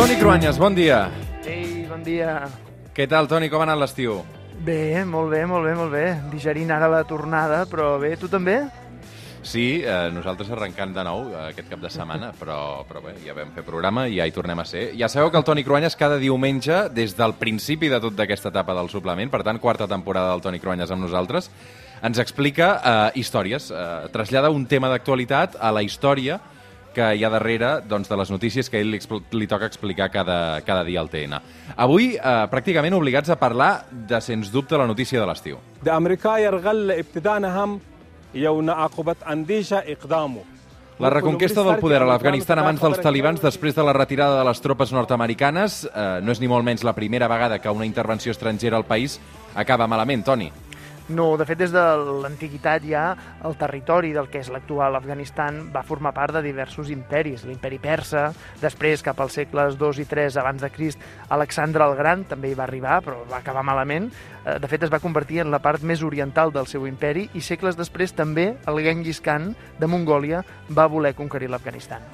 Toni Cruanyes, bon dia. Ei, bon dia. Què tal, Toni? Com ha anat l'estiu? Bé, molt bé, molt bé, molt bé. Digerint ara la tornada, però bé, tu també? Sí, eh, nosaltres arrencant de nou eh, aquest cap de setmana, però, però bé, ja vam fer programa i ja hi tornem a ser. Ja sabeu que el Toni Cruanyes cada diumenge, des del principi de tot d'aquesta etapa del suplement, per tant, quarta temporada del Toni Cruanyes amb nosaltres, ens explica eh, històries, eh, trasllada un tema d'actualitat a la història que hi ha darrere doncs, de les notícies que a ell li, expl- li toca explicar cada, cada dia al TN. Avui, eh, pràcticament obligats a parlar de, sens dubte, la notícia de l'estiu. ده أمريكا يرغل ابتداء هم يوم عقبة أنديشة إقدامه La reconquesta del poder a l'Afganistan a mans dels talibans després de la retirada de les tropes nord-americanes eh, no és ni molt menys la primera vegada que una intervenció estrangera al país acaba malament, Toni. No, de fet, des de l'antiguitat ja el territori del que és l'actual Afganistan va formar part de diversos imperis. L'imperi persa, després, cap als segles II i III abans de Crist, Alexandre el Gran també hi va arribar, però va acabar malament. Eh, De fet, es va convertir en la part més oriental del seu imperi i segles després també el Genghis Khan de Mongòlia va voler conquerir l'Afganistan.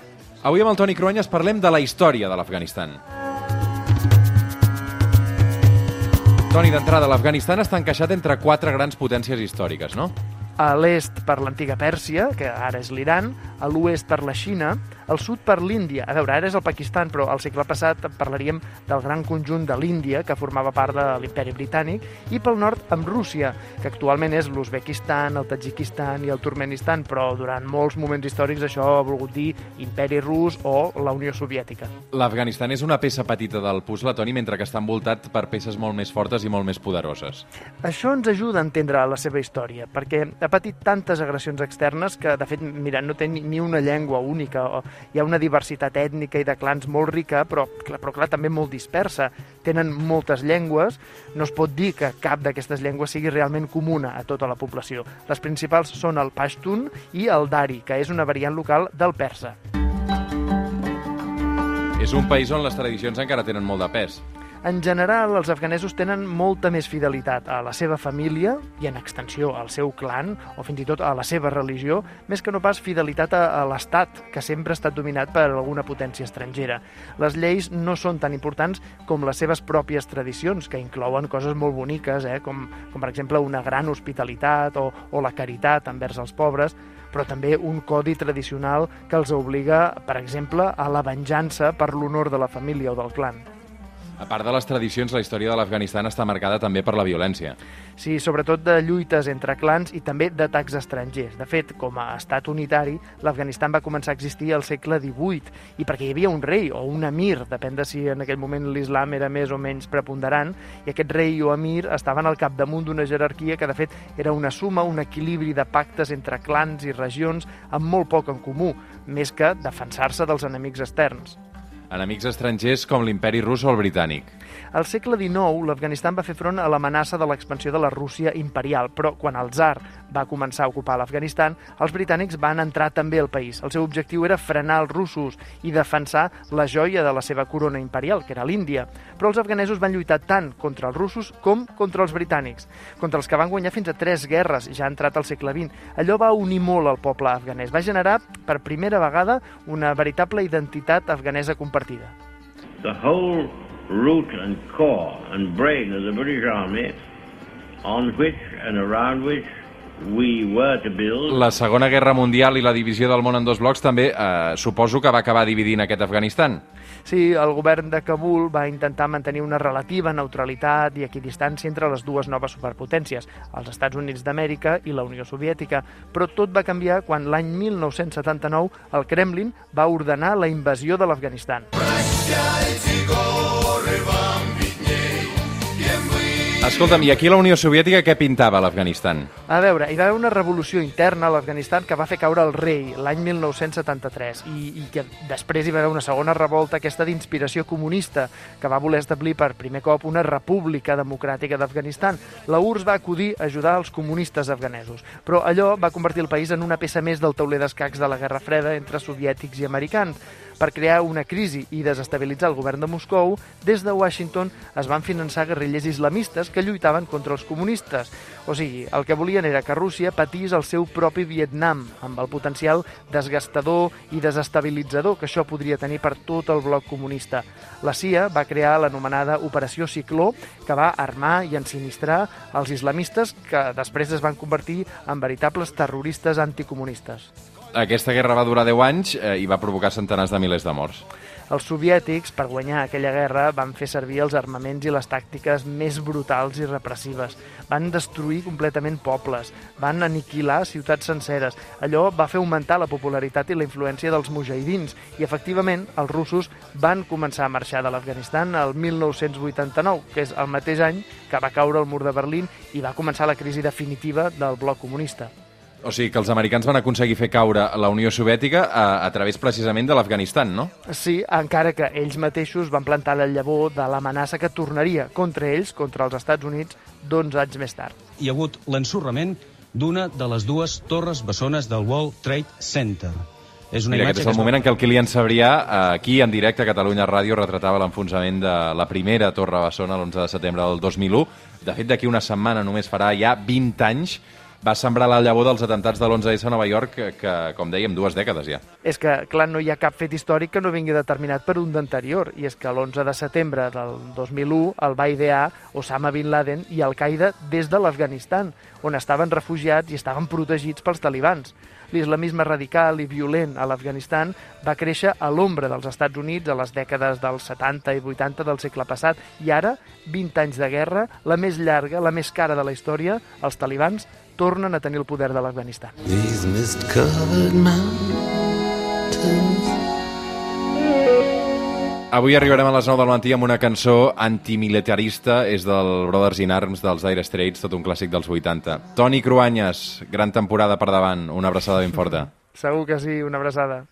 Avui amb el Toni Cruanyes parlem de la història de l'Afganistan. Toni, d'entrada, l'Afganistan està encaixat entre quatre grans potències històriques, no? A l'est per l'antiga Pèrsia, que ara és l'Iran, a l'oest per la Xina, al sud per l'Índia. A veure, ara és el Pakistan, però al segle passat parlaríem del gran conjunt de l'Índia, que formava part de l'imperi britànic, i pel nord amb Rússia, que actualment és l'Uzbekistan, el Tadjikistan i el Turkmenistan, però durant molts moments històrics això ha volgut dir imperi rus o la Unió Soviètica. L'Afganistan és una peça petita del puzzle, Toni, mentre que està envoltat per peces molt més fortes i molt més poderoses. Això ens ajuda a entendre la seva història, perquè ha patit tantes agressions externes que, de fet, mira, no té ni- una llengua única. O hi ha una diversitat ètnica i de clans molt rica, però, però clar, també molt dispersa. Tenen moltes llengües, no es pot dir que cap d'aquestes llengües sigui realment comuna a tota la població. Les principals són el Pashtun i el Dari, que és una variant local del persa. És un país on les tradicions encara tenen molt de pes. En general, els afganesos tenen molta més fidelitat a la seva família i, en extensió, al seu clan o fins i tot a la seva religió, més que no pas fidelitat a, a l'Estat, que sempre ha estat dominat per alguna potència estrangera. Les lleis no són tan importants com les seves pròpies tradicions, que inclouen coses molt boniques, eh? com, com per exemple una gran hospitalitat o, o la caritat envers els pobres, però també un codi tradicional que els obliga, per exemple, a la venjança per l'honor de la família o del clan. A part de les tradicions, la història de l'Afganistan està marcada també per la violència. Sí, sobretot de lluites entre clans i també d'atacs estrangers. De fet, com a estat unitari, l'Afganistan va començar a existir al segle XVIII i perquè hi havia un rei o un emir, depèn de si en aquell moment l'islam era més o menys preponderant, i aquest rei o emir estaven al capdamunt d'una jerarquia que, de fet, era una suma, un equilibri de pactes entre clans i regions amb molt poc en comú, més que defensar-se dels enemics externs. Enemics estrangers com l'imperi rus o el britànic. Al segle XIX, l'Afganistan va fer front a l'amenaça de l'expansió de la Rússia imperial, però quan el zar va començar a ocupar l'Afganistan, els britànics van entrar també al país. El seu objectiu era frenar els russos i defensar la joia de la seva corona imperial, que era l'Índia. Però els afganesos van lluitar tant contra els russos com contra els britànics, contra els que van guanyar fins a tres guerres, ja entrat al segle XX. Allò va unir molt el poble afganès. Va generar, per primera vegada, una veritable identitat afganesa compartida. the whole root and core and brain of the British Army on which and around which we were to build La Segona Guerra Mundial i la divisió del món en dos blocs també eh, suposo que va acabar dividint aquest Afganistan. Sí, el govern de Kabul va intentar mantenir una relativa neutralitat i equidistància entre les dues noves superpotències, els Estats Units d'Amèrica i la Unió Soviètica, però tot va canviar quan l'any 1979 el Kremlin va ordenar la invasió de l'Afganistan. Escolta'm, i aquí la Unió Soviètica què pintava l'Afganistan? A veure, hi va haver una revolució interna a l'Afganistan que va fer caure el rei l'any 1973 i, i que després hi va haver una segona revolta, aquesta d'inspiració comunista, que va voler establir per primer cop una república democràtica d'Afganistan. La URSS va acudir a ajudar els comunistes afganesos, però allò va convertir el país en una peça més del tauler d'escacs de la Guerra Freda entre soviètics i americans. Per crear una crisi i desestabilitzar el govern de Moscou, des de Washington es van finançar guerrillers islamistes que lluitaven contra els comunistes. O sigui, el que volien era que Rússia patís el seu propi Vietnam, amb el potencial desgastador i desestabilitzador que això podria tenir per tot el bloc comunista. La CIA va crear l'anomenada Operació Cicló, que va armar i ensinistrar els islamistes que després es van convertir en veritables terroristes anticomunistes. Aquesta guerra va durar 10 anys eh, i va provocar centenars de milers de morts. Els soviètics, per guanyar aquella guerra, van fer servir els armaments i les tàctiques més brutals i repressives. Van destruir completament pobles, van aniquilar ciutats senceres. Allò va fer augmentar la popularitat i la influència dels mujahidins i, efectivament, els russos van començar a marxar de l'Afganistan el 1989, que és el mateix any que va caure el mur de Berlín i va començar la crisi definitiva del bloc comunista. O sigui que els americans van aconseguir fer caure la Unió Soviètica a, a través precisament de l'Afganistan, no? Sí, encara que ells mateixos van plantar la llavor de l'amenaça que tornaria contra ells, contra els Estats Units, d'11 anys més tard. Hi ha hagut l'ensorrament d'una de les dues torres bessones del World Trade Center. És una Mira, aquest és el moment en què el Kilian Sabrià, aquí en directe a Catalunya Ràdio, retratava l'enfonsament de la primera torre bessona l'11 de setembre del 2001. De fet, d'aquí una setmana només farà ja 20 anys va sembrar la llavor dels atentats de l'11S a Nova York, que, que, com dèiem, dues dècades ja. És que, clar, no hi ha cap fet històric que no vingui determinat per un d'anterior, i és que l'11 de setembre del 2001 el va idear Osama Bin Laden i Al-Qaeda des de l'Afganistan, on estaven refugiats i estaven protegits pels talibans. L'islamisme radical i violent a l'Afganistan va créixer a l'ombra dels Estats Units a les dècades dels 70 i 80 del segle passat i ara, 20 anys de guerra, la més llarga, la més cara de la història, els talibans tornen a tenir el poder de l'Afganistan. Avui arribarem a les 9 del matí amb una cançó antimilitarista, és del Brothers in Arms dels Dire Straits, tot un clàssic dels 80. Toni Cruanyes, gran temporada per davant, una abraçada ben forta. Segur que sí, una abraçada.